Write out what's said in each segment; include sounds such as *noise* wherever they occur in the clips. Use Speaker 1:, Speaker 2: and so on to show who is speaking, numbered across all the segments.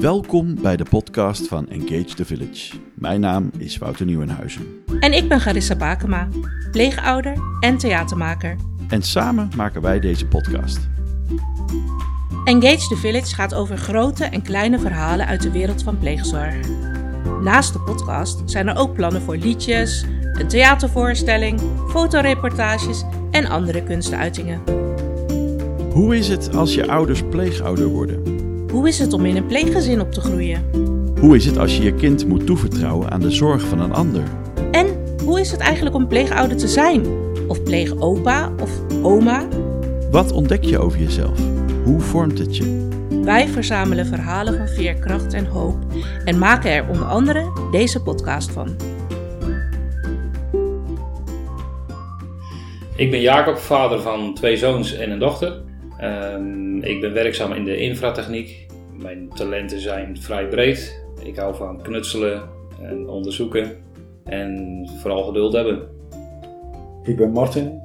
Speaker 1: Welkom bij de podcast van Engage the Village. Mijn naam is Wouter Nieuwenhuizen.
Speaker 2: En ik ben Garissa Bakema, pleegouder en theatermaker.
Speaker 1: En samen maken wij deze podcast.
Speaker 2: Engage the Village gaat over grote en kleine verhalen uit de wereld van pleegzorg. Naast de podcast zijn er ook plannen voor liedjes, een theatervoorstelling, fotoreportages en andere kunstuitingen.
Speaker 1: Hoe is het als je ouders pleegouder worden?
Speaker 2: Hoe is het om in een pleeggezin op te groeien?
Speaker 1: Hoe is het als je je kind moet toevertrouwen aan de zorg van een ander?
Speaker 2: En hoe is het eigenlijk om pleegouder te zijn? Of pleegopa of oma?
Speaker 1: Wat ontdek je over jezelf? Hoe vormt het je?
Speaker 2: Wij verzamelen verhalen van veerkracht en hoop en maken er onder andere deze podcast van.
Speaker 3: Ik ben Jacob, vader van twee zoons en een dochter. Ehm, ik ben werkzaam in de infratechniek. Mijn talenten zijn vrij breed. Ik hou van knutselen en onderzoeken en vooral geduld hebben.
Speaker 4: Ik ben Martin.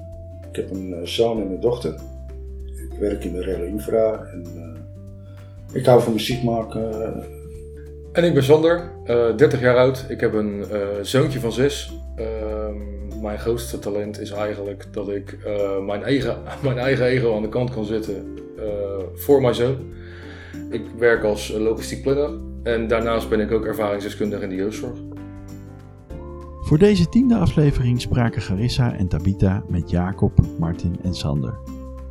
Speaker 4: Ik heb een eh, zoon en een dochter. Ik werk in de Relle Infra en uh, ik hou van muziek maken.
Speaker 5: En ik ben Sander, uh, eh, 30 jaar oud. Ik heb een uh, zoontje van 6. Mijn grootste talent is eigenlijk dat ik mijn, eigen, *laughs* mijn eigen ego aan de kant kan zetten voor mijn zoon. Ik werk als logistiek planner en daarnaast ben ik ook ervaringsdeskundige in de jeugdzorg.
Speaker 1: Voor deze tiende aflevering spraken Garissa en Tabita met Jacob, Martin en Sander.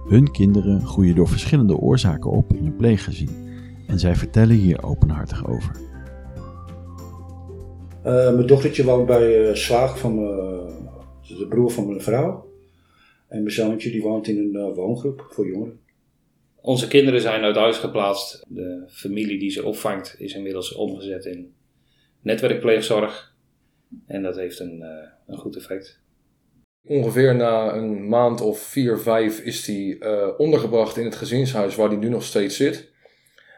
Speaker 1: Hun kinderen groeien door verschillende oorzaken op in een pleeggezin en zij vertellen hier openhartig over.
Speaker 4: Uh, mijn dochtertje woont bij uh, Zwaag van uh, de broer van mijn vrouw. En mijn zoontje die woont in een woongroep voor jongeren.
Speaker 3: Onze kinderen zijn uit huis geplaatst. De familie die ze opvangt is inmiddels omgezet in netwerkpleegzorg. En dat heeft een, een goed effect.
Speaker 5: Ongeveer na een maand of vier, vijf is hij ondergebracht in het gezinshuis waar hij nu nog steeds zit.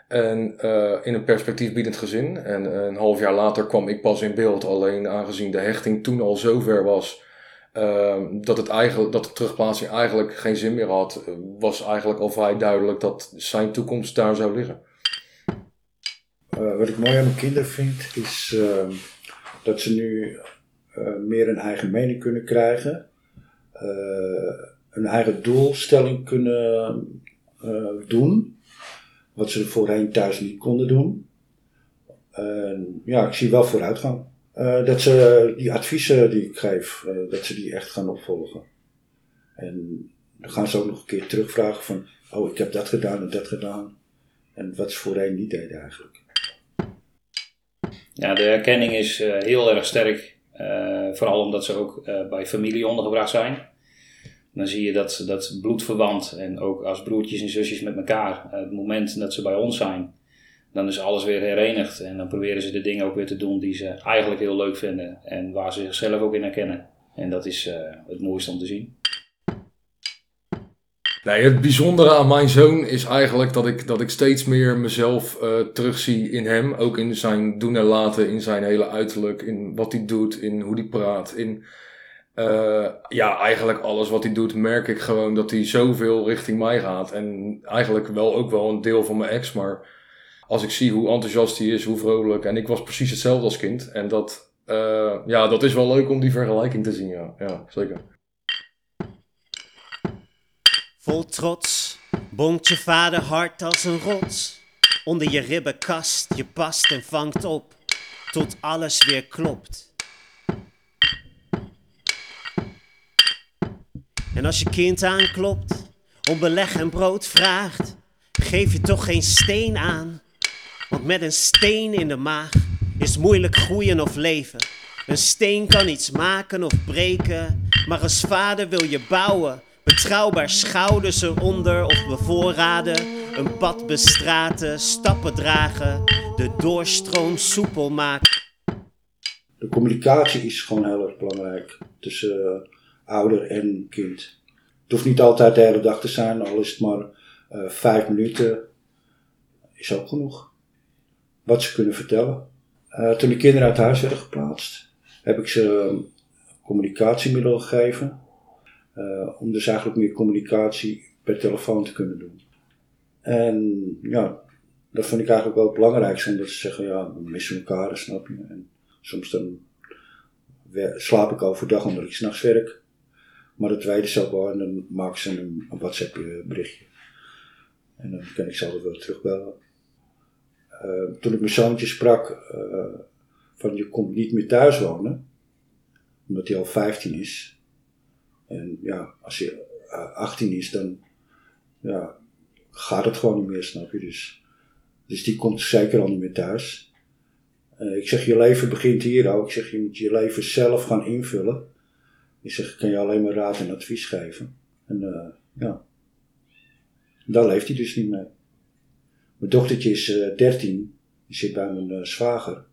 Speaker 5: En uh, in een perspectiefbiedend gezin. En een half jaar later kwam ik pas in beeld. Alleen aangezien de hechting toen al zo ver was. Uh, dat, het eigenlijk, dat de terugplaatsing eigenlijk geen zin meer had. Was eigenlijk al vrij duidelijk dat zijn toekomst daar zou liggen.
Speaker 4: Uh, wat ik mooi aan mijn kinderen vind. Is ehm, dat ze nu meer een eigen mening kunnen krijgen. een eigen doelstelling kunnen doen wat ze voorheen thuis niet konden doen. ja, ik zie wel vooruitgang. Uh, dat ze die adviezen die ik geef, uh, dat ze die echt gaan opvolgen. En dan gaan ze ook nog een keer terugvragen van, oh ik heb dat gedaan en dat gedaan. En wat ze voorheen niet deden eigenlijk.
Speaker 3: Ja, de herkenning is uh, heel erg sterk. vooral omdat ze ook bij familie ondergebracht zijn dan zie je dat, dat bloedverwant en ook als broertjes en zusjes met elkaar, het moment dat ze bij ons zijn, dan is alles weer herenigd. En dan proberen ze de dingen ook weer te doen die ze eigenlijk heel leuk vinden en waar ze zichzelf ook in herkennen. En dat is uh, het mooiste om te zien.
Speaker 5: Nee, het bijzondere aan mijn zoon is eigenlijk dat ik, dat ik steeds meer mezelf uh, terugzie in hem. Ook in zijn doen en laten, in zijn hele uiterlijk, in wat hij doet, in hoe hij praat, in uh, ja, eigenlijk alles wat hij doet, merk ik gewoon dat hij zoveel richting mij gaat. En eigenlijk wel ook wel een deel van mijn ex. Maar als ik zie hoe enthousiast hij is, hoe vrolijk. En ik was precies hetzelfde als kind. En dat, uh, ja, dat is wel leuk om die vergelijking te zien. Ja, ja zeker.
Speaker 6: Vol trots bonkt je vader hard als een rots. Onder je ribbenkast, je past en vangt op. Tot alles weer klopt. En als je kind aanklopt, om beleg en brood vraagt, geef je toch geen steen aan. Want met een steen in de maag is moeilijk groeien of leven. Een steen kan iets maken of breken, maar als vader wil je bouwen. Betrouwbaar schouders eronder of bevoorraden. Een pad bestraten, stappen dragen, de doorstroom soepel maken.
Speaker 4: De communicatie is gewoon heel erg belangrijk tussen ouder en kind. Het hoeft niet altijd de hele dag te zijn, al is het maar uh, vijf minuten, is ook genoeg. Wat ze kunnen vertellen. Uh, toen de kinderen uit huis werden geplaatst, heb ik ze communicatiemiddelen gegeven. Uh, om dus eigenlijk meer communicatie per telefoon te kunnen doen. En ja, dat vind ik eigenlijk wel het belangrijkste, omdat ze zeggen, ja, we missen elkaar, snap je. En soms dan slaap ik overdag omdat ik s'nachts werk. Maar dat weten ze ook wel en dan maken ze een, een WhatsApp berichtje. En dan kan ik ze altijd wel terugbellen. Uh, toen ik mijn zoontje sprak uh, van je komt niet meer thuis wonen, omdat hij al 15 is. En ja, als hij 18 is, dan ja, gaat het gewoon niet meer, snap je. Dus, dus die komt zeker al niet meer thuis. Ik zeg, je leven begint hier ook. Ik zeg, je moet je leven zelf gaan invullen. Ik zeg, ik kan je alleen maar raad en advies geven. En ja, daar leeft hij dus niet mee. Mijn dochtertje is uh, eh, 13. Die zit bij mijn zwager.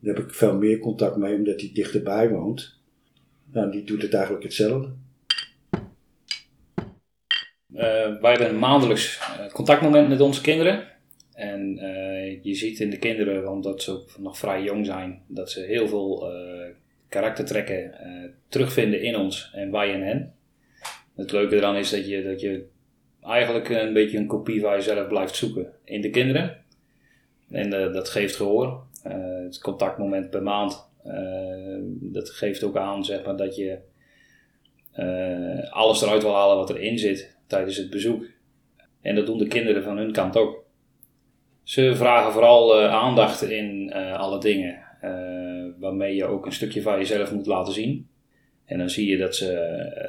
Speaker 4: Daar heb ik veel meer contact mee, omdat hij dichterbij woont. Ja, die doet het eigenlijk hetzelfde.
Speaker 3: wij hebben maandelijks contactmoment met onze kinderen. En je ziet in de kinderen, omdat ze ook nog vrij jong zijn, dat ze heel veel uh, karaktertrekken terugvinden in ons en wij in hen. Het leuke eraan is dat je, dat je eigenlijk een beetje een kopie van jezelf blijft zoeken in de kinderen. En dat geeft gehoor. het contactmoment per maand, dat geeft ook aan zeg maar, dat je alles eruit wil halen wat erin zit tijdens het bezoek. En dat doen de kinderen van hun kant ook. Ze vragen vooral aandacht in alle dingen, waarmee je ook een stukje van jezelf moet laten zien. En dan zie je dat ze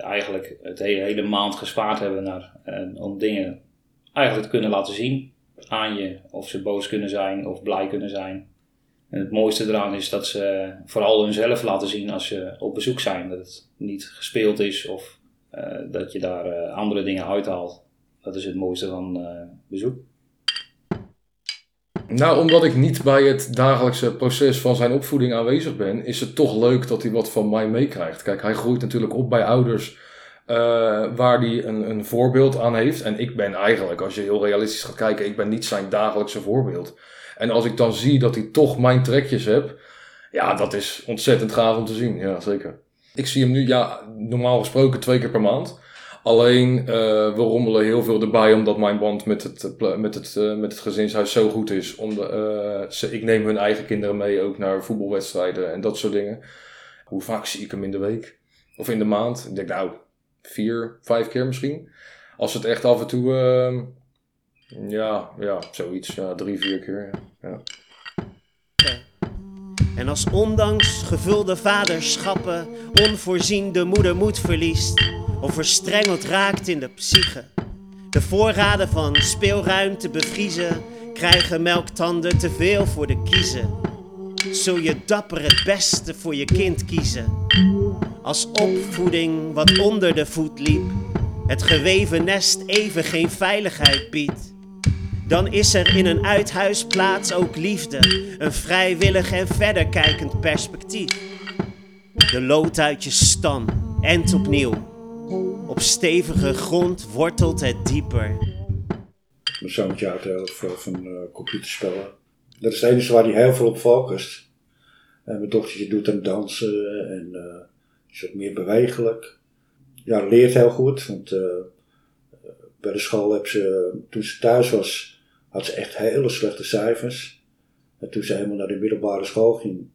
Speaker 3: eigenlijk het hele, maand gespaard hebben naar, om dingen eigenlijk te kunnen laten zien aan je. Of ze boos kunnen zijn of blij kunnen zijn. En het mooiste eraan is dat ze vooral hunzelf laten zien als ze op bezoek zijn. Dat het niet gespeeld is of dat je daar andere dingen uithaalt. Dat is het mooiste van bezoek.
Speaker 5: Nou, omdat ik niet bij het dagelijkse proces van zijn opvoeding aanwezig ben, is het toch leuk dat hij wat van mij meekrijgt. Kijk, hij groeit natuurlijk op bij ouders uh, waar hij een, een voorbeeld aan heeft. En ik ben eigenlijk, als je heel realistisch gaat kijken, ik ben niet zijn dagelijkse voorbeeld. En als ik dan zie dat hij toch mijn trekjes heb, ja, dat is ontzettend gaaf om te zien. Ja, zeker. Ik zie hem nu, ja, normaal gesproken twee keer per maand. Alleen, uh, we rommelen heel veel erbij omdat mijn band met het, eh, met het, uh, met het gezinshuis zo goed is. Om de, ze, ik neem hun eigen kinderen mee ook naar voetbalwedstrijden en dat soort dingen. Hoe vaak zie ik hem in de week? Of in de maand? Ik denk nou, vier, vijf keer misschien. Als het echt af en toe, ehm, ja, ja, zoiets, ja, drie, vier keer. Ja.
Speaker 6: En als ondanks gevulde vaderschappen onvoorzien de moeder moed verliest of verstrengeld raakt in de psyche. De voorraden van speelruimte bevriezen, krijgen melktanden te veel voor de kiezen. Zul je dapper het beste voor je kind kiezen. Als opvoeding wat onder de voet liep, het geweven nest even geen veiligheid biedt. Dan is er in een uithuisplaats ook liefde, een vrijwillig en verder kijkend perspectief. De lood uit je stam, en opnieuw op stevige grond wortelt het dieper.
Speaker 4: Mijn zoontje houdt heel veel van uh, computerspellen. Dat is het enige waar hij heel veel op focust. En mijn dochtertje doet aan dansen en uh, is wat meer bewegelijk. Ja, leert heel goed, want uh, bij de school heb ze, toen ze thuis was, had ze echt hele slechte cijfers. En toen ze helemaal naar de middelbare school ging,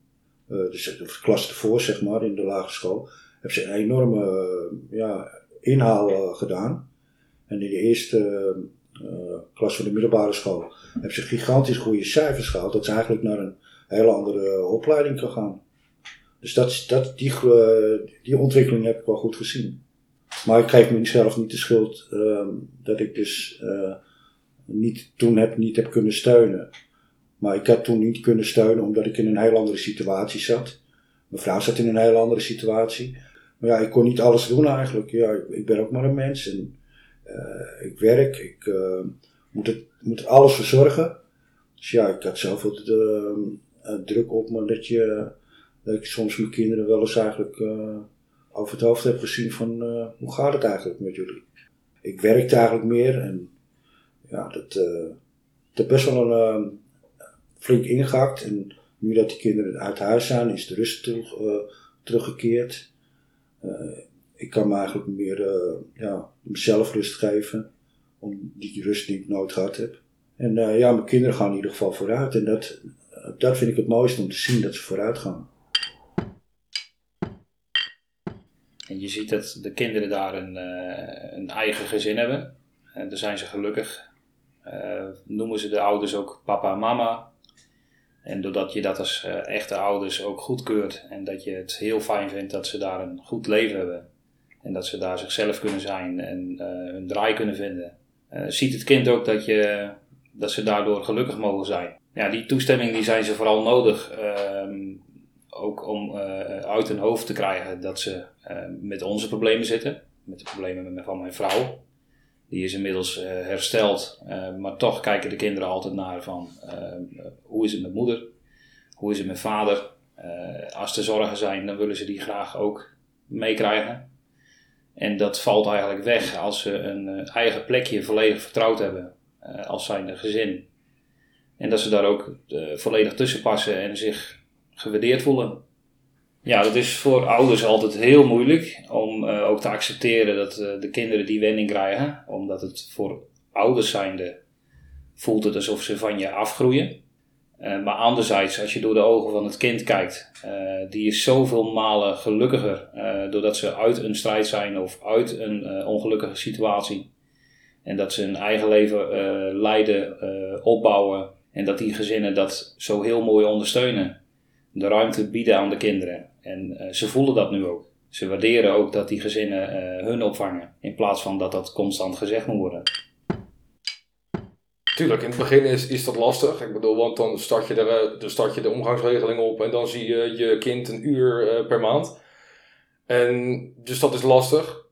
Speaker 4: dus de klas ervoor zeg maar, in de lagere school, heb ze een enorme ja, inhaal gedaan. En in de eerste uh, klas van de middelbare school heb ze gigantisch goede cijfers gehaald. Dat ze eigenlijk naar een hele andere opleiding kan gaan. Dus dat, dat, die, die ontwikkeling heb ik wel goed gezien. Maar ik geef mezelf niet de schuld uh, dat ik dus uh, niet, toen heb, niet heb kunnen steunen. Maar ik had toen niet kunnen steunen omdat ik in een heel andere situatie zat. Mijn vrouw zat in een heel andere situatie. Maar ja, ik kon niet alles doen eigenlijk. Ja, ik, ben ook maar een mens en uh, ik werk, ik uh, moet, het, moet alles verzorgen. Dus ja, ik had zoveel de, uh, druk op me dat, je, dat ik soms mijn kinderen wel eens eigenlijk over het hoofd heb gezien van hoe gaat het eigenlijk met jullie. Ik werkte eigenlijk meer en ja, dat, dat best wel een flink ingehakt. En nu dat die kinderen uit huis zijn, is de rust terug, teruggekeerd. Uh, ik kan me eigenlijk meer uh, ja, mezelf rust geven. Om die rust die ik nooit gehad heb. En eh, ja, mijn kinderen gaan in ieder geval vooruit. En dat, dat vind ik het mooiste om te zien dat ze vooruit gaan.
Speaker 3: En je ziet dat de kinderen daar een, eh, een eigen gezin hebben. En daar zijn ze gelukkig. Eh, noemen ze de ouders ook papa en mama. En doordat je dat als eh, echte ouders ook goedkeurt en dat je het heel fijn vindt dat ze daar een goed leven hebben. En dat ze daar zichzelf kunnen zijn en eh, hun draai kunnen vinden. eh, ziet het kind ook dat, je, dat ze daardoor gelukkig mogen zijn. Ja, die toestemming die zijn ze vooral nodig. ehm, ook om uit hun hoofd te krijgen dat ze met onze problemen zitten. Met de problemen van mijn vrouw. Die is inmiddels eh, hersteld. eh, maar toch kijken de kinderen altijd naar van eh, hoe is het met moeder? Hoe is het met vader? Als er zorgen zijn, dan willen ze die graag ook meekrijgen. En dat valt eigenlijk weg als ze een eigen plekje volledig vertrouwd hebben als zijnde gezin. En dat ze daar ook volledig tussen passen en zich gewaardeerd voelen. Ja, dat is voor ouders altijd heel moeilijk om eh, ook te accepteren dat eh, de kinderen die wending krijgen. Omdat het voor ouders zijnde voelt het alsof ze van je afgroeien. Eh, maar anderzijds, als je door de ogen van het kind kijkt, die is zoveel malen gelukkiger doordat ze uit een strijd zijn of uit een ongelukkige situatie. En dat ze hun eigen leven leiden, opbouwen en dat die gezinnen dat zo heel mooi ondersteunen. De ruimte bieden aan de kinderen. En eh, ze voelen dat nu ook. Ze waarderen ook dat die gezinnen eh, hun opvangen, in plaats van dat dat constant gezegd moet worden.
Speaker 5: Tuurlijk, in het begin is, is dat lastig. Ik bedoel, want dan start je, eh, start je de omgangsregeling op en dan zie je je kind een uur per maand. En dus dat is lastig.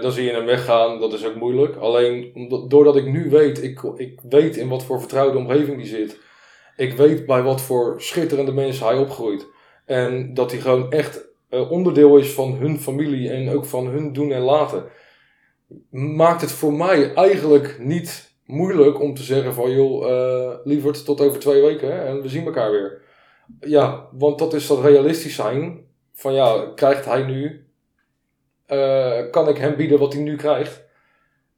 Speaker 5: Dan zie je hem weggaan, dat is ook moeilijk. Alleen doordat ik nu weet, ik, ik weet in wat voor vertrouwde omgeving die zit. Ik weet bij wat voor schitterende mensen hij opgroeit. En dat hij gewoon echt eh, onderdeel is van hun familie en ook van hun doen en laten. Maakt het voor mij eigenlijk niet moeilijk om te zeggen van joh, eh lieverd tot over twee weken hè, en we zien elkaar weer. Ja, want dat is dat realistisch zijn. Van ja, krijgt hij nu, eh, kan ik hem bieden wat hij nu krijgt?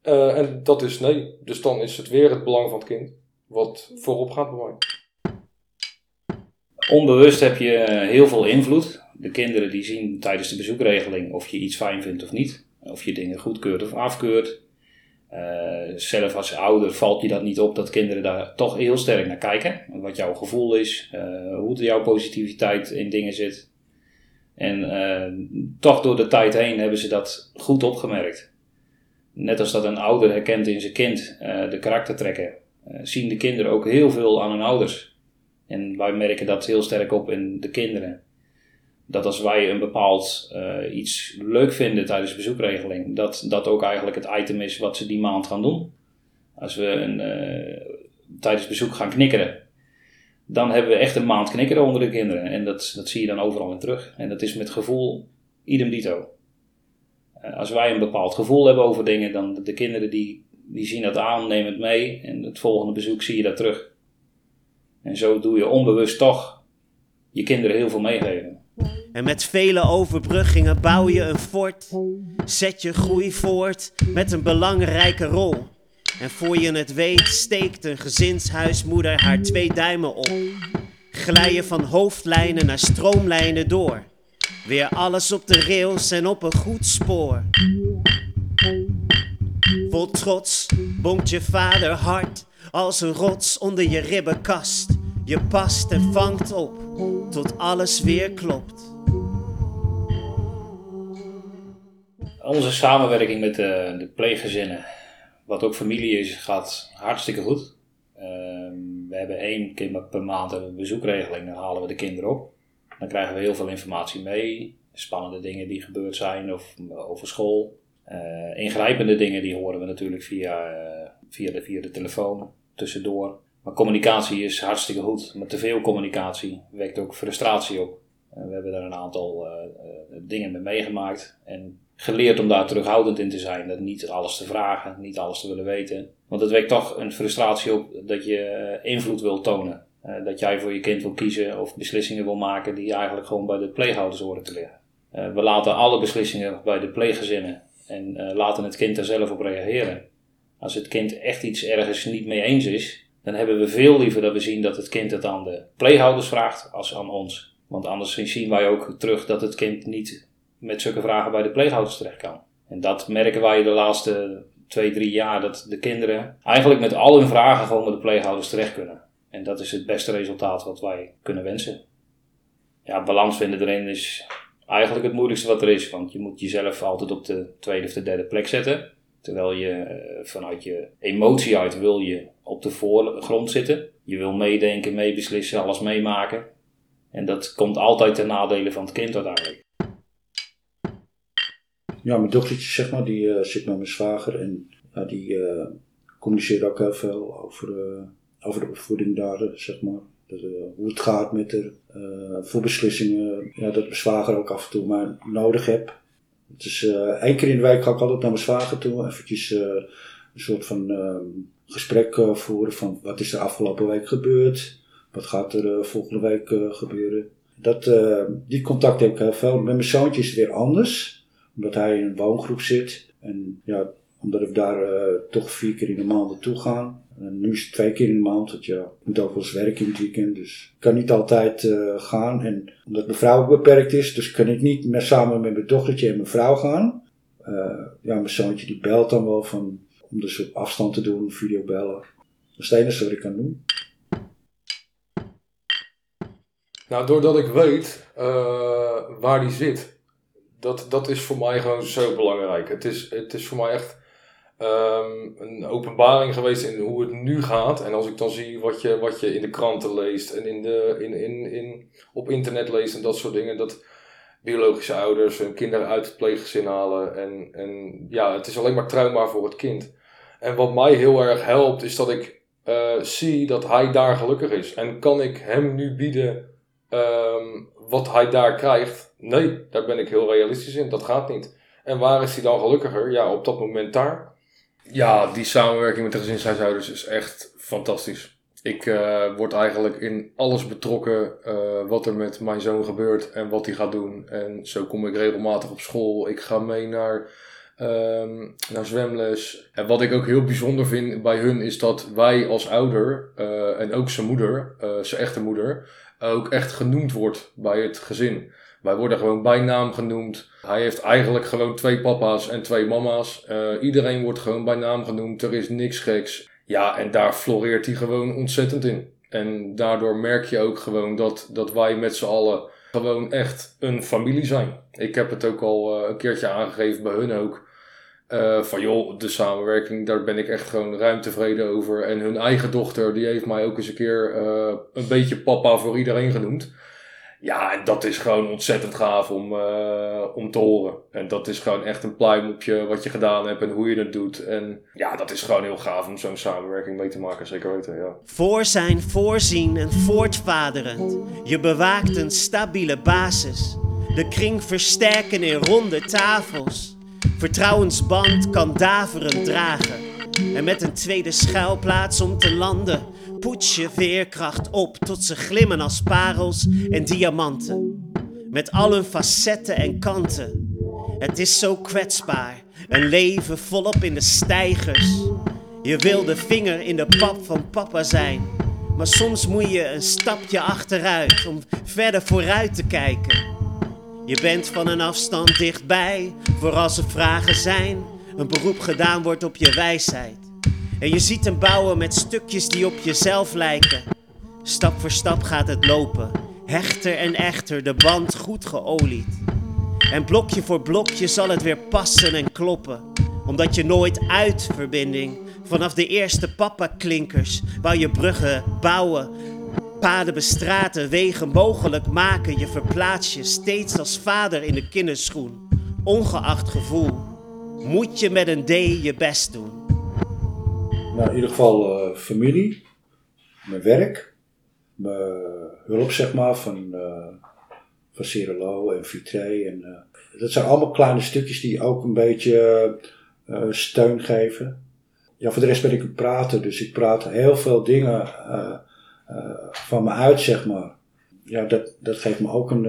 Speaker 5: En dat is nee. Dus dan is het weer het belang van het kind wat voorop gaat bij mij.
Speaker 3: Onbewust heb je eh, heel veel invloed. De kinderen die zien tijdens de bezoekregeling of je iets fijn vindt of niet. Of je dingen goedkeurt of afkeurt. Eh, zelf als ouder valt je dat niet op dat kinderen daar toch heel sterk naar kijken. Wat jouw gevoel is, eh, hoe jouw positiviteit in dingen zit. En toch door de tijd heen hebben ze dat goed opgemerkt. Net als dat een ouder herkent in zijn kind de karaktertrekken, zien de kinderen ook heel veel aan hun ouders. En wij merken dat heel sterk op in de kinderen. Dat als wij een bepaald eh, iets leuk vinden tijdens de bezoekregeling, dat dat ook eigenlijk het item is wat ze die maand gaan doen. Als we een, eh, tijdens bezoek gaan knikkeren, dan hebben we echt een maand knikkeren onder de kinderen. En dat, dat zie je dan overal in terug. En dat is met gevoel idem dito. Eh, als wij een bepaald gevoel hebben over dingen, dan de kinderen die, die zien dat aan, nemen het mee. En het volgende bezoek zie je dat terug. En zo doe je onbewust toch je kinderen heel veel meegeven.
Speaker 6: En met vele overbruggingen bouw je een fort. Zet je groei voort met een belangrijke rol. En voor je het weet steekt een gezinshuismoeder haar twee duimen op. Glij je van hoofdlijnen naar stroomlijnen door. Weer alles op de rails en op een goed spoor. Vol trots bonkt je vader hard als een rots onder je ribbenkast. Je past en vangt op tot alles weer klopt.
Speaker 3: Onze samenwerking met de, de pleeggezinnen, wat ook familie is, gaat hartstikke goed. Ehm, we hebben één keer per maand een bezoekregeling, dan halen we de kinderen op. Dan krijgen we heel veel informatie mee. Spannende dingen die gebeurd zijn of over school. Eh, ingrijpende dingen die horen we natuurlijk via, eh, via, de, via de telefoon tussendoor. Maar communicatie is hartstikke goed. Maar te veel communicatie wekt ook frustratie op. Eh, we hebben daar een aantal dingen mee meegemaakt. En geleerd om daar terughoudend in te zijn. Dat niet alles te vragen, niet alles te willen weten. Want het wekt toch een frustratie op dat je invloed wil tonen. Dat jij voor je kind wil kiezen of beslissingen wil maken die eigenlijk gewoon bij de pleegouders horen te liggen. We laten alle beslissingen bij de pleeggezinnen en eh, laten het kind er zelf op reageren. Als het kind echt iets ergens niet mee eens is, dan hebben we veel liever dat we zien dat het kind het aan de pleeghouders vraagt als aan ons. Want anders zien wij ook terug dat het kind niet met zulke vragen bij de pleeghouders terecht kan. En dat merken wij de laatste twee, drie jaar, dat de kinderen eigenlijk met al hun vragen gewoon bij de pleeghouders terecht kunnen. En dat is het beste resultaat wat wij kunnen wensen. Ja, balans vinden erin is eigenlijk het moeilijkste wat er is. Want je moet jezelf altijd op de tweede of de derde plek zetten. Terwijl je eh, vanuit je emotie uit wil je op de voorgrond zitten. Je wil meedenken, meebeslissen, alles meemaken. En dat komt altijd ten nadele van het kind uiteindelijk.
Speaker 4: Ja, mijn dochtertje zeg maar, die uh, zit met mijn zwager en die uh, communiceert ook heel veel over, over de opvoeding daar, zeg maar. Dat, hoe het gaat met haar, voor beslissingen, ja, dat mijn zwager ook af en toe maar nodig heb. Het is één keer in de week ga ik altijd naar mijn zwager toe, eventjes een soort van ehm, gesprek voeren van wat is er afgelopen week gebeurd, wat gaat er volgende week gebeuren. Dat, die contact heb ik heel veel. Met mijn zoontje is het weer anders omdat hij in een woongroep zit. En ja, omdat ik daar uh, toch vier keer in de maand naartoe ga. Nu is het twee keer in de maand. Dat, ja, ik moet ook wel eens werken in het weekend. Dus ik kan niet altijd uh, gaan. En omdat mijn vrouw ook beperkt is. Dus kan ik niet meer samen met mijn dochtertje en mijn vrouw gaan. Uh, ja, mijn zoontje die belt dan wel van, om dus op afstand te doen, videobellen. Dat is het enige wat ik kan doen.
Speaker 5: Nou, doordat ik weet waar die zit, dat, dat is voor mij gewoon zo belangrijk. Het is, het is voor mij echt um, een openbaring geweest in hoe het nu gaat. En als ik dan zie wat je, wat je in de kranten leest en in de, in, in, in, op internet leest en dat soort dingen. Dat biologische ouders hun kinderen uit het pleeggezin halen. En, en ja, het is alleen maar trauma voor het kind. En wat mij heel erg helpt is dat ik uh, zie dat hij daar gelukkig is. En kan ik hem nu bieden um, wat hij daar krijgt, nee, daar ben ik heel realistisch in. Dat gaat niet. En waar is hij dan gelukkiger? Ja, op dat moment daar. Ja, die samenwerking met de gezinshuishoudens is echt fantastisch. Ik uh, word eigenlijk in alles betrokken uh, wat er met mijn zoon gebeurt en wat hij gaat doen. En zo kom ik regelmatig op school. Ik ga mee naar, um, naar zwemles. En wat ik ook heel bijzonder vind bij hun is dat wij als ouder uh, en ook zijn moeder, zijn echte moeder, ook echt genoemd wordt bij het gezin. Wij worden gewoon bij naam genoemd. Hij heeft eigenlijk gewoon twee papa's en twee mama's. Uh, iedereen wordt gewoon bij naam genoemd. Er is niks geks. Ja, en daar floreert hij gewoon ontzettend in. En daardoor merk je ook gewoon dat, dat wij met z'n allen gewoon echt een familie zijn. Ik heb het ook al uh, een keertje aangegeven bij hun ook. Uh, van joh, de samenwerking, daar ben ik echt gewoon ruim tevreden over. En hun eigen dochter, die heeft mij ook eens een keer een beetje papa voor iedereen genoemd. Ja, en dat is gewoon ontzettend gaaf om, uh, om te horen. En dat is gewoon echt een pluim op je, wat je gedaan hebt en hoe je dat doet. En ja, dat is gewoon heel gaaf om zo'n samenwerking mee te maken, zeker weten, ja.
Speaker 6: Voor zijn voorzien en voortvaderend. Je bewaakt een stabiele basis. De kring versterken in ronde tafels. Vertrouwensband kan daverend dragen. En met een tweede schuilplaats om te landen, poets je veerkracht op tot ze glimmen als parels en diamanten. Met al hun facetten en kanten. Het is zo kwetsbaar, een leven volop in de stijgers. Je wil de vinger in de pap van papa zijn. Maar soms moet je een stapje achteruit om verder vooruit te kijken. Je bent van een afstand dichtbij, voor als er vragen zijn. Een beroep gedaan wordt op je wijsheid. En je ziet hem bouwen met stukjes die op jezelf lijken. Stap voor stap gaat het lopen, hechter en echter, de band goed geolied. En blokje voor blokje zal het weer passen en kloppen, omdat je nooit uit verbinding vanaf de eerste papa-klinkers wou je bruggen bouwen Paden bestraten, wegen mogelijk maken. Je verplaats je steeds als vader in de kinderschoen. Ongeacht gevoel, moet je met een D je best doen.
Speaker 4: Nou, in ieder geval uh, familie, mijn werk, mijn hulp zeg maar van, uh, van Cirelo en Vitré. En, uh, dat zijn allemaal kleine stukjes die ook een beetje steun geven. Ja, voor de rest ben ik een prater, dus ik praat heel veel dingen van me uit, zeg maar. Ja, dat, dat geeft me ook een,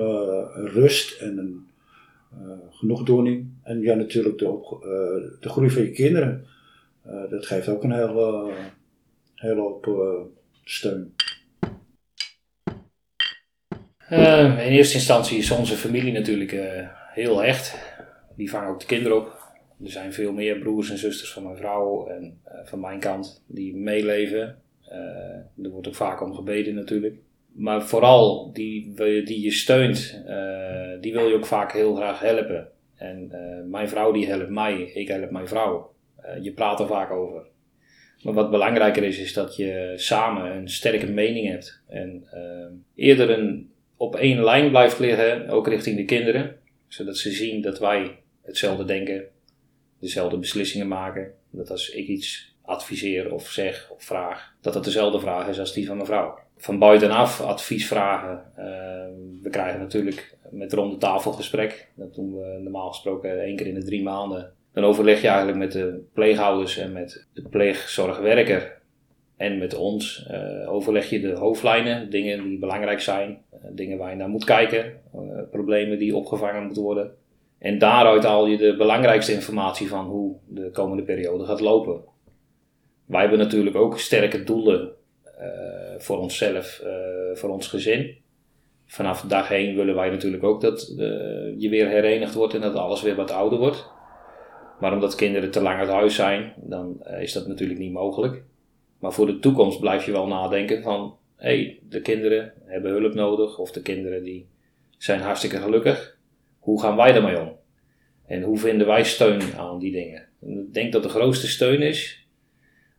Speaker 4: rust en een genoegdoening. En ja, natuurlijk de, de groei van je kinderen. Eh, dat geeft ook een hele, hele hoop eh, steun.
Speaker 3: Eh, in eerste instantie is onze familie natuurlijk eh, heel hecht. Die vangen ook de kinderen op. Er zijn veel meer broers en zusters van mijn vrouw en eh, van mijn kant die meeleven. Eh, er wordt ook vaak om gebeden natuurlijk. Maar vooral die, die je steunt, eh, die wil je ook vaak heel graag helpen. En eh, mijn vrouw die helpt mij, ik help mijn vrouw. Eh, je praat er vaak over. Maar wat belangrijker is, is dat je samen een sterke mening hebt. En eh, eerder een, op één lijn blijft liggen, ook richting de kinderen. Zodat ze zien dat wij hetzelfde denken, dezelfde beslissingen maken. Dat als ik iets adviseer of zeg of vraag, dat dat dezelfde vraag is als die van mijn vrouw. Van buitenaf advies vragen. eh, we krijgen natuurlijk met ronde tafelgesprek. Dat doen we normaal gesproken één keer in de drie maanden. Dan overleg je eigenlijk met de pleeghouders en met de pleegzorgwerker en met ons. eh, overleg je de hoofdlijnen, dingen die belangrijk zijn, eh, dingen waar je naar moet kijken, eh, problemen die opgevangen moeten worden. En daaruit haal je de belangrijkste informatie van hoe de komende periode gaat lopen. Wij hebben natuurlijk ook sterke doelen voor onszelf, voor ons gezin. Vanaf dag 1 willen wij natuurlijk ook dat je weer herenigd wordt en dat alles weer wat ouder wordt. Maar omdat kinderen te lang uit huis zijn, dan eh, is dat natuurlijk niet mogelijk. Maar voor de toekomst blijf je wel nadenken van... hé, hey, de kinderen hebben hulp nodig of de kinderen die zijn hartstikke gelukkig. Hoe gaan wij ermee om? En hoe vinden wij steun aan die dingen? En ik denk dat de grootste steun is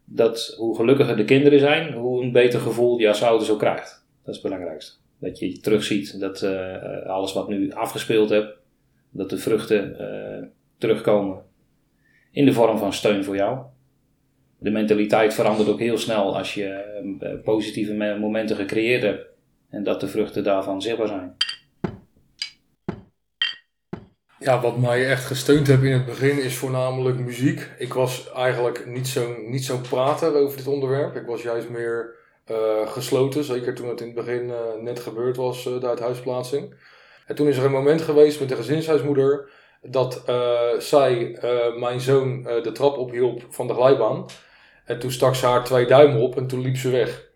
Speaker 3: dat hoe gelukkiger de kinderen zijn, hoe een beter gevoel je als ouder ook krijgt. Dat is het belangrijkste. Dat je terugziet dat eh, alles wat nu afgespeeld hebt, dat de vruchten eh, terugkomen in de vorm van steun voor jou. De mentaliteit verandert ook heel snel als je eh, positieve me- momenten gecreëerd hebt en dat de vruchten daarvan zichtbaar zijn.
Speaker 5: Ja, wat mij echt gesteund heeft in het begin is voornamelijk muziek. Ik was eigenlijk niet zo'n niet zo'n prater over dit onderwerp. Ik was juist meer eh, gesloten, zeker toen het in het begin eh, net gebeurd was, uh, de uithuisplaatsing. En toen is er een moment geweest met de gezinshuismoeder dat eh, zij eh, mijn zoon eh, de trap ophielp van de glijbaan. En toen stak ze haar twee duimen op en toen liep ze weg.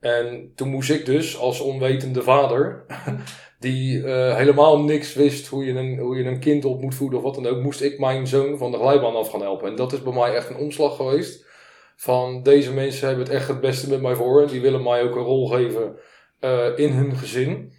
Speaker 5: En toen moest ik dus als onwetende vader *laughs* die helemaal niks wist hoe je, een, hoe je een kind op moet voeden of wat dan ook, moest ik mijn zoon van de glijbaan af gaan helpen. En dat is bij mij echt een omslag geweest. Van deze mensen hebben het echt het beste met mij voor. En die willen mij ook een rol geven in hun gezin.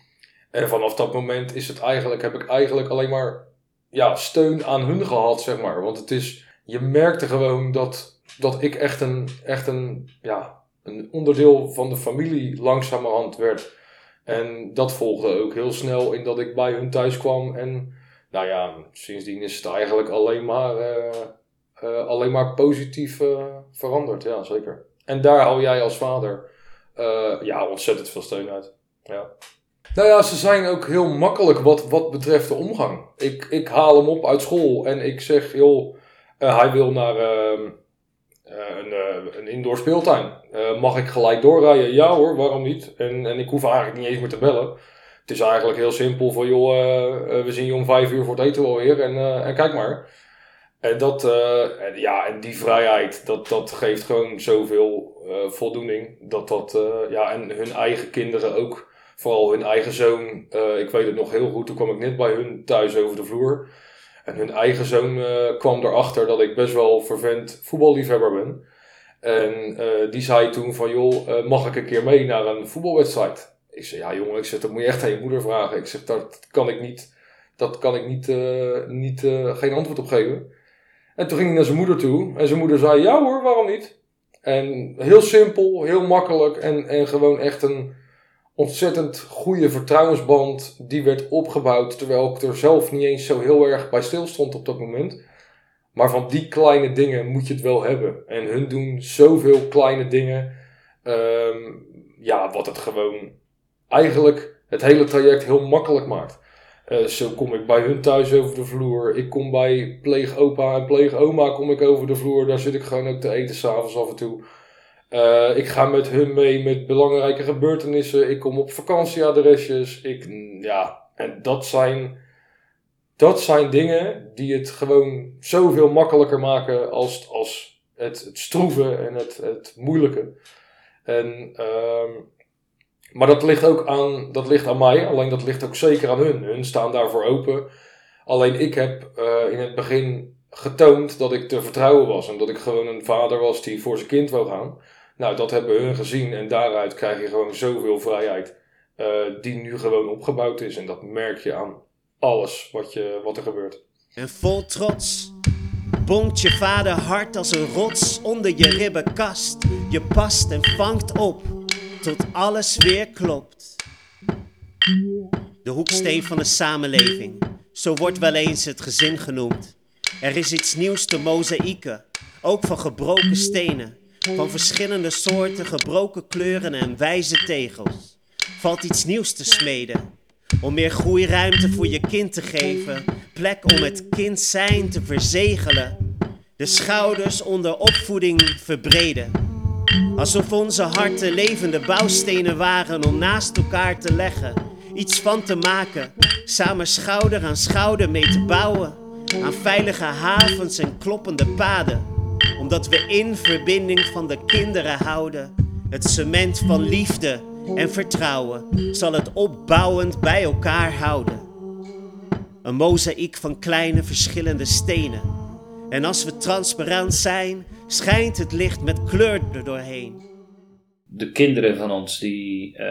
Speaker 5: En vanaf dat moment is het eigenlijk, heb ik eigenlijk alleen maar ja, steun aan hun gehad, zeg maar. Want het is, je merkte gewoon dat, dat ik echt een, echt een, ja, een onderdeel van de familie langzamerhand werd. En dat volgde ook heel snel in dat ik bij hun thuis kwam. En nou ja, sindsdien is het eigenlijk alleen maar, uh, uh, alleen maar positief uh, veranderd. Ja, zeker. En daar hou jij als vader ja, ontzettend veel steun uit. Ja. Nou ja, ze zijn ook heel makkelijk wat, wat betreft de omgang. Ik, ik haal hem op uit school en ik zeg, joh, hij wil naar ehm, een, een indoor speeltuin. Mag ik gelijk doorrijden? Ja hoor, waarom niet? En, en ik hoef eigenlijk niet eens meer te bellen. Het is eigenlijk heel simpel van joh, we zien je om vijf uur voor het eten alweer en, en kijk maar. En, dat, ja, en die vrijheid, dat, dat geeft gewoon zoveel voldoening. Dat dat, ja, en hun eigen kinderen ook, vooral hun eigen zoon. ik weet het nog heel goed, toen kwam ik net bij hun thuis over de vloer. En hun eigen zoon kwam erachter dat ik best wel vervent voetballiefhebber ben. En uh, die zei toen van, joh, uh, mag ik een keer mee naar een voetbalwedstrijd? Ik zei, ja jongen, ik zeg, dat moet je echt aan je moeder vragen. Ik zeg, dat kan ik niet, dat kan ik niet, uh, niet geen antwoord op geven. En toen ging hij naar zijn moeder toe. En zijn moeder zei, ja hoor, waarom niet? En heel simpel, heel makkelijk en, en gewoon echt een ontzettend goede vertrouwensband. Die werd opgebouwd, terwijl ik er zelf niet eens zo heel erg bij stil stond op dat moment. Maar van die kleine dingen moet je het wel hebben. En hun doen zoveel kleine dingen. Um, ja, wat het gewoon eigenlijk het hele traject heel makkelijk maakt. Uh, zo kom ik bij hun thuis over de vloer. Ik kom bij pleegopa en pleegoma kom ik over de vloer. Daar zit ik gewoon ook te eten s'avonds af en toe. Uh, ik ga met hun mee met belangrijke gebeurtenissen. Ik kom op vakantieadresjes. Ik, ja, en dat zijn dat zijn dingen die het gewoon zoveel makkelijker maken als, als het, het stroeve en het, het moeilijke. En, ehm, maar dat ligt ook aan, dat ligt aan mij, alleen dat ligt ook zeker aan hun. Hun staan daarvoor open. Alleen ik heb eh, in het begin getoond dat ik te vertrouwen was en dat ik gewoon een vader was die voor zijn kind wou gaan. Nou, dat hebben hun gezien en daaruit krijg je gewoon zoveel vrijheid eh, die nu gewoon opgebouwd is. En dat merk je aan alles wat, je, wat er gebeurt.
Speaker 6: En vol trots bonkt je vader hard als een rots onder je ribbenkast. Je past en vangt op tot alles weer klopt. De hoeksteen van de samenleving, zo wordt wel eens het gezin genoemd. Er is iets nieuws te mozaïeken, ook van gebroken stenen. Van verschillende soorten, gebroken kleuren en wijze tegels. Valt iets nieuws te smeden. Om meer groeiruimte voor je kind te geven. Plek om het kind zijn te verzegelen. De schouders onder opvoeding verbreden. Alsof onze harten levende bouwstenen waren om naast elkaar te leggen. Iets van te maken. Samen schouder aan schouder mee te bouwen. Aan veilige havens en kloppende paden. Omdat we in verbinding van de kinderen houden. Het cement van liefde en vertrouwen zal het opbouwend bij elkaar houden. Een mozaïek van kleine verschillende stenen. En als we transparant zijn, schijnt het licht met kleur er doorheen.
Speaker 3: De kinderen van ons die uh,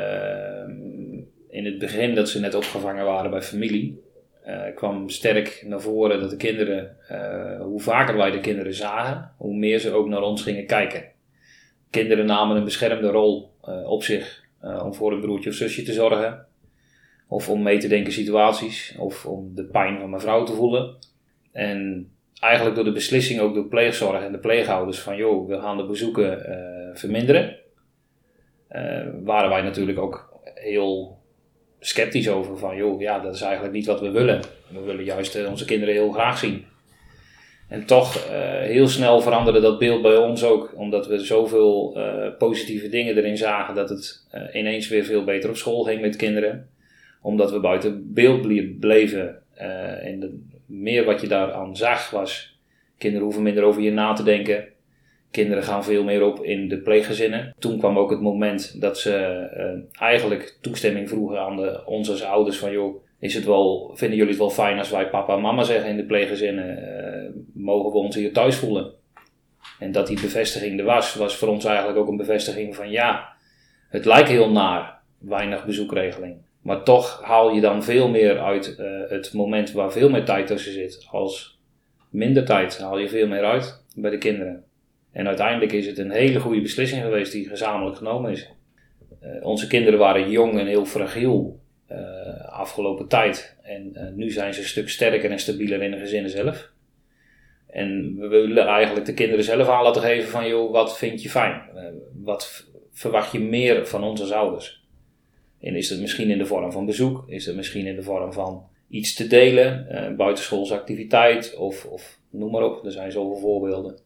Speaker 3: in het begin dat ze net opgevangen waren bij familie, uh, kwam sterk naar voren dat de kinderen, uh, hoe vaker wij de kinderen zagen, hoe meer ze ook naar ons gingen kijken. Kinderen namen een beschermde rol uh, op zich om voor een broertje of zusje te zorgen. Of om mee te denken situaties. Of om de pijn van mijn vrouw te voelen. En eigenlijk door de beslissing ook door pleegzorg en de pleegouders van joh, we gaan de bezoeken verminderen. waren wij natuurlijk ook heel sceptisch over van, joh, ja, dat is eigenlijk niet wat we willen. We willen juist uh, onze kinderen heel graag zien. En toch uh, heel snel veranderde dat beeld bij ons ook, omdat we zoveel uh, positieve dingen erin zagen dat het ineens weer veel beter op school ging met kinderen. Omdat we buiten beeld bleven en de, meer wat je daaraan zag was, kinderen hoeven minder over je na te denken. Kinderen gaan veel meer op in de pleeggezinnen. Toen kwam ook het moment dat ze uh, eigenlijk toestemming vroegen aan de, ons als ouders van joh, is het wel, vinden jullie het wel fijn als wij papa en mama zeggen in de pleeggezinnen, uh, mogen we ons hier thuis voelen? En dat die bevestiging er was, was voor ons eigenlijk ook een bevestiging van ja, het lijkt heel naar, weinig bezoekregeling. Maar toch haal je dan veel meer uit uh, het moment waar veel meer tijd tussen zit als minder tijd haal je veel meer uit bij de kinderen. En uiteindelijk is het een hele goede beslissing geweest die gezamenlijk genomen is. Uh, onze kinderen waren jong en heel fragiel uh, afgelopen tijd. En uh, nu zijn ze een stuk sterker en stabieler in de gezinnen zelf. En we willen eigenlijk de kinderen zelf aan laten geven van, joh, wat vind je fijn? wat verwacht je meer van ons als ouders? En is het misschien in de vorm van bezoek? Is het misschien in de vorm van iets te delen? buitenschoolse activiteit? Of, of noem maar op, er zijn zoveel voorbeelden.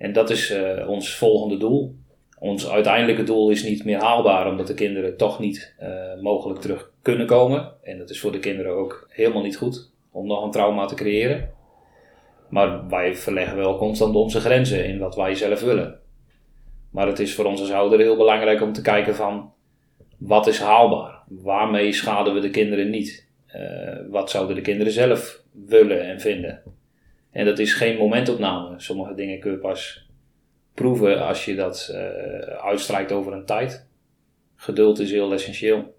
Speaker 3: En dat is uh, ons volgende doel. Ons uiteindelijke doel is niet meer haalbaar, omdat de kinderen toch niet uh, mogelijk terug kunnen komen. En dat is voor de kinderen ook helemaal niet goed om nog een trauma te creëren. Maar wij verleggen wel constant onze grenzen in wat wij zelf willen. Maar het is voor ons als ouder heel belangrijk om te kijken van wat is haalbaar? Waarmee schaden we de kinderen niet? Uh, wat zouden de kinderen zelf willen en vinden? En dat is geen momentopname. Sommige dingen kun je pas proeven als je dat uh, uitstrijkt over een tijd. Geduld is heel essentieel.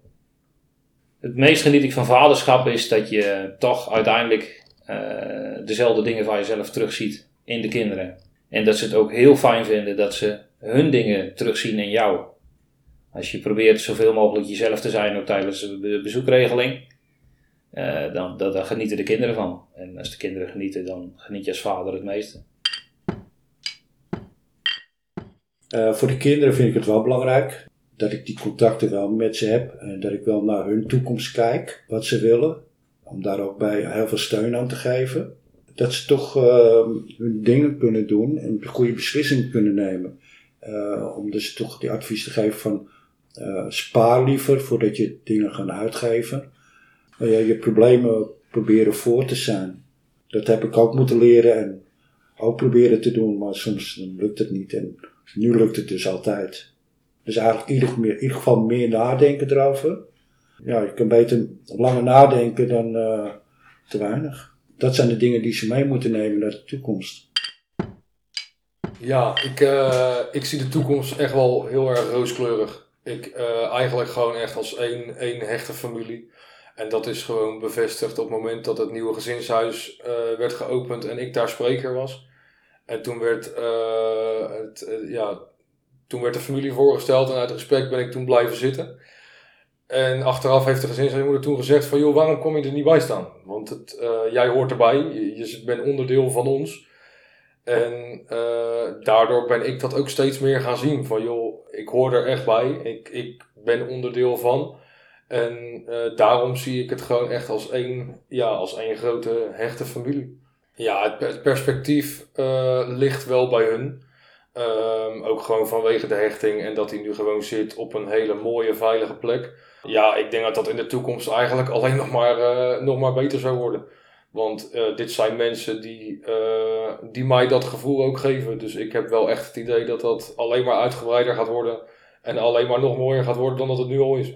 Speaker 3: Het meest geniet ik van vaderschap is dat je toch uiteindelijk uh, dezelfde dingen van jezelf terugziet in de kinderen. En dat ze het ook heel fijn vinden dat ze hun dingen terugzien in jou. Als je probeert zoveel mogelijk jezelf te zijn ook tijdens de bezoekregeling, uh, dan, dan, genieten de kinderen van. En als de kinderen genieten, dan geniet je als vader het meeste.
Speaker 4: Uh, voor de kinderen vind ik het wel belangrijk dat ik die contacten wel met ze heb. En dat ik wel naar hun toekomst kijk, wat ze willen. Om daar ook bij heel veel steun aan te geven. Dat ze toch uh, hun dingen kunnen doen en de goede beslissingen kunnen nemen. om dus toch die advies te geven van spaar liever voordat je dingen gaat uitgeven je problemen proberen voor te zijn. Dat heb ik ook moeten leren. En ook proberen te doen, maar soms lukt het niet. En nu lukt het dus altijd. Dus eigenlijk in ieder, in ieder geval meer nadenken erover. Ja, je kan beter langer nadenken dan eh, te weinig. Dat zijn de dingen die ze mee moeten nemen naar de toekomst.
Speaker 5: Ja, ik, eh, ik zie de toekomst echt wel heel erg rooskleurig. Ik eh, eigenlijk gewoon echt als één, één hechte familie. En dat is gewoon bevestigd op het moment dat het nieuwe gezinshuis eh, werd geopend en ik daar spreker was. En toen werd, het, ja, toen werd de familie voorgesteld en uit respect ben ik toen blijven zitten. En achteraf heeft de gezinshuismoeder toen gezegd van joh, waarom kom je er niet bij staan? Want het, jij hoort erbij, je, bent onderdeel van ons. En daardoor ben ik dat ook steeds meer gaan zien. Van joh, ik hoor er echt bij. Ik, ik ben onderdeel van. En uh, daarom zie ik het gewoon echt als één, ja, als één grote hechte familie. Ja, het perspectief uh, ligt wel bij hun. Um, ook gewoon vanwege de hechting en dat hij nu gewoon zit op een hele mooie, veilige plek. Ja, ik denk dat dat in de toekomst eigenlijk *laughs* alleen nog maar, nog maar beter zou worden. Want dit zijn mensen die, die mij dat gevoel ook geven. Dus ik heb wel echt het idee dat dat alleen maar uitgebreider gaat worden. En alleen maar nog mooier gaat worden dan dat het nu al is.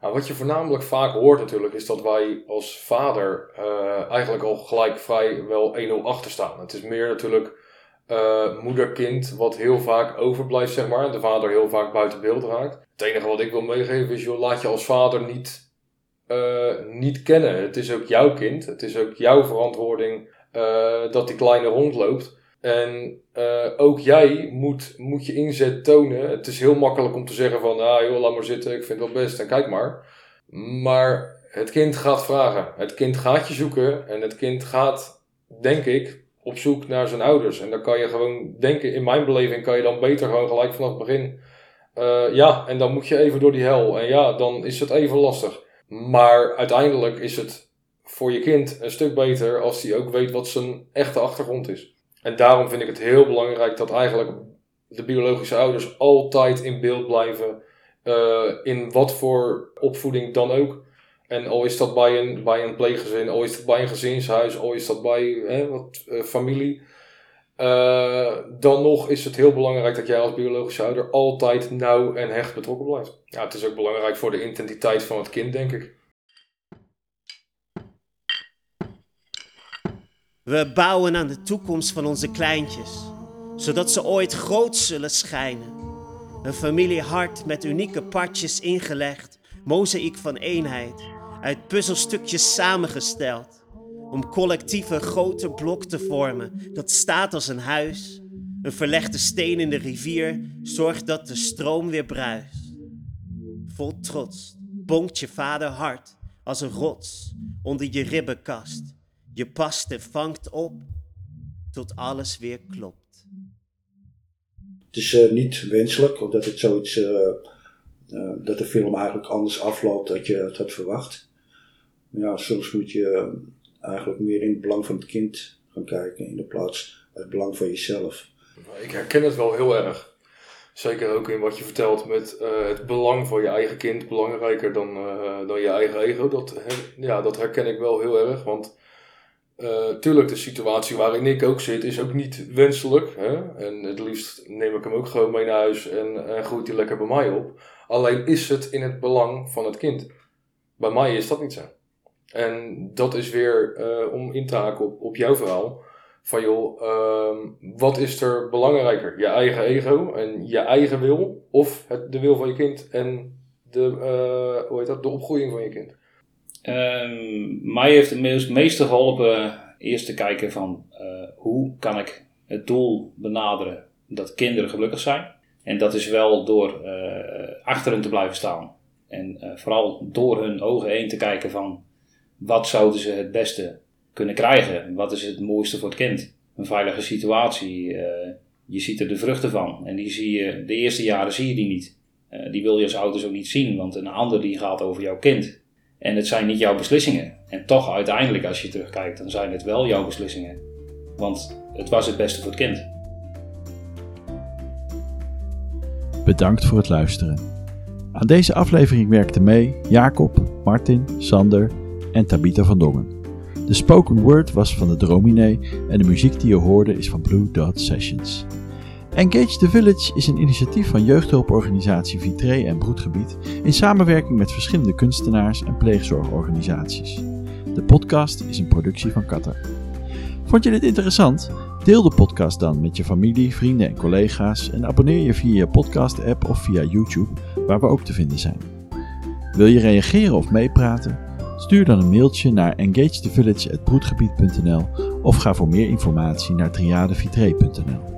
Speaker 5: Nou, wat je voornamelijk vaak hoort natuurlijk, is dat wij als vader uh, eigenlijk al gelijk vrij wel 1-0 achter staan. Het is meer natuurlijk moeder-kind wat heel vaak overblijft, zeg maar. De vader heel vaak buiten beeld raakt. Het enige wat ik wil meegeven is, joh, laat je als vader niet uh, niet kennen. Het is ook jouw kind. Het is ook jouw verantwoording uh, dat die kleine rondloopt. En uh, ook jij moet, moet je inzet tonen. Het is heel makkelijk om te zeggen van, ah joh, laat maar zitten, ik vind het wel best en kijk maar. Maar het kind gaat vragen. Het kind gaat je zoeken en het kind gaat, denk ik, op zoek naar zijn ouders. En dan kan je gewoon denken, in mijn beleving kan je dan beter gewoon gelijk vanaf het begin. Uh, ja, en dan moet je even door die hel. En ja, dan is het even lastig. Maar uiteindelijk is het voor je kind een stuk beter als hij ook weet wat zijn echte achtergrond is. En daarom vind ik het heel belangrijk dat eigenlijk de biologische ouders altijd in beeld blijven. Uh, in wat voor opvoeding dan ook. En al is dat bij een, bij een pleeggezin, al is dat bij een gezinshuis, al is dat bij hè, wat, uh, familie. Uh, dan nog is het heel belangrijk dat jij als biologische ouder altijd nauw en hecht betrokken blijft. Ja, het is ook belangrijk voor de identiteit van het kind, denk ik.
Speaker 6: We bouwen aan de toekomst van onze kleintjes, zodat ze ooit groot zullen schijnen. Een familiehart met unieke partjes ingelegd, mozaïek van eenheid, uit puzzelstukjes samengesteld om collectieve grote blok te vormen dat staat als een huis. Een verlegde steen in de rivier zorgt dat de stroom weer bruist. Vol trots bonkt je vader hart als een rots onder je ribbenkast. Je past en vangt op tot alles weer klopt.
Speaker 4: Het is uh, niet wenselijk dat het zoiets, uh, uh, dat de film eigenlijk anders afloopt dan je het had verwacht. Maar ja, soms moet je eigenlijk meer in het belang van het kind gaan kijken in de plaats het belang van jezelf.
Speaker 5: Ik herken het wel heel erg. Zeker ook in wat je vertelt met uh, het belang van je eigen kind belangrijker dan, uh, dan je eigen ego. Dat, ja, dat herken ik wel heel erg. Want uh, tuurlijk, de situatie waarin ik ook zit is ook niet wenselijk. Hè? En het liefst neem ik hem ook gewoon mee naar huis en, groeit hij lekker bij mij op. Alleen is het in het belang van het kind. Bij mij is dat niet zo. En dat is weer uh, om in te haken op, op jouw verhaal. Van joh, uh, wat is er belangrijker? Je eigen ego en je eigen wil? Of het, de wil van je kind en de, uh, hoe heet dat, de opgroeiing van je kind?
Speaker 3: Um, mij heeft het meeste geholpen eerst te kijken van uh, hoe kan ik het doel benaderen dat kinderen gelukkig zijn. En dat is wel door achter hen te blijven staan. En vooral door hun ogen heen te kijken van wat zouden ze het beste kunnen krijgen? Wat is het mooiste voor het kind? Een veilige situatie. Je ziet er de vruchten van. En die zie je, de eerste jaren zie je die niet. Die wil je als ouders ook niet zien, want een ander die gaat over jouw kind. En het zijn niet jouw beslissingen. En toch uiteindelijk, als je terugkijkt, dan zijn het wel jouw beslissingen. Want het was het beste voor het kind.
Speaker 1: Bedankt voor het luisteren. Aan deze aflevering werkten mee Jacob, Martin, Sander en Tabita van Dongen. De spoken word was van de Dromine en de muziek die je hoorde is van Blue Dot Sessions. Engage the Village is een initiatief van jeugdhulporganisatie Vitré en Broedgebied in samenwerking met verschillende kunstenaars en pleegzorgorganisaties. De podcast is een productie van Katter. Vond je dit interessant? Deel de podcast dan met je familie, vrienden en collega's en abonneer je via je podcast-app of via YouTube, waar we ook te vinden zijn. Wil je reageren of meepraten? Stuur dan een mailtje naar engagethevillage.broedgebied.nl of ga voor meer informatie naar triadevitré.nl.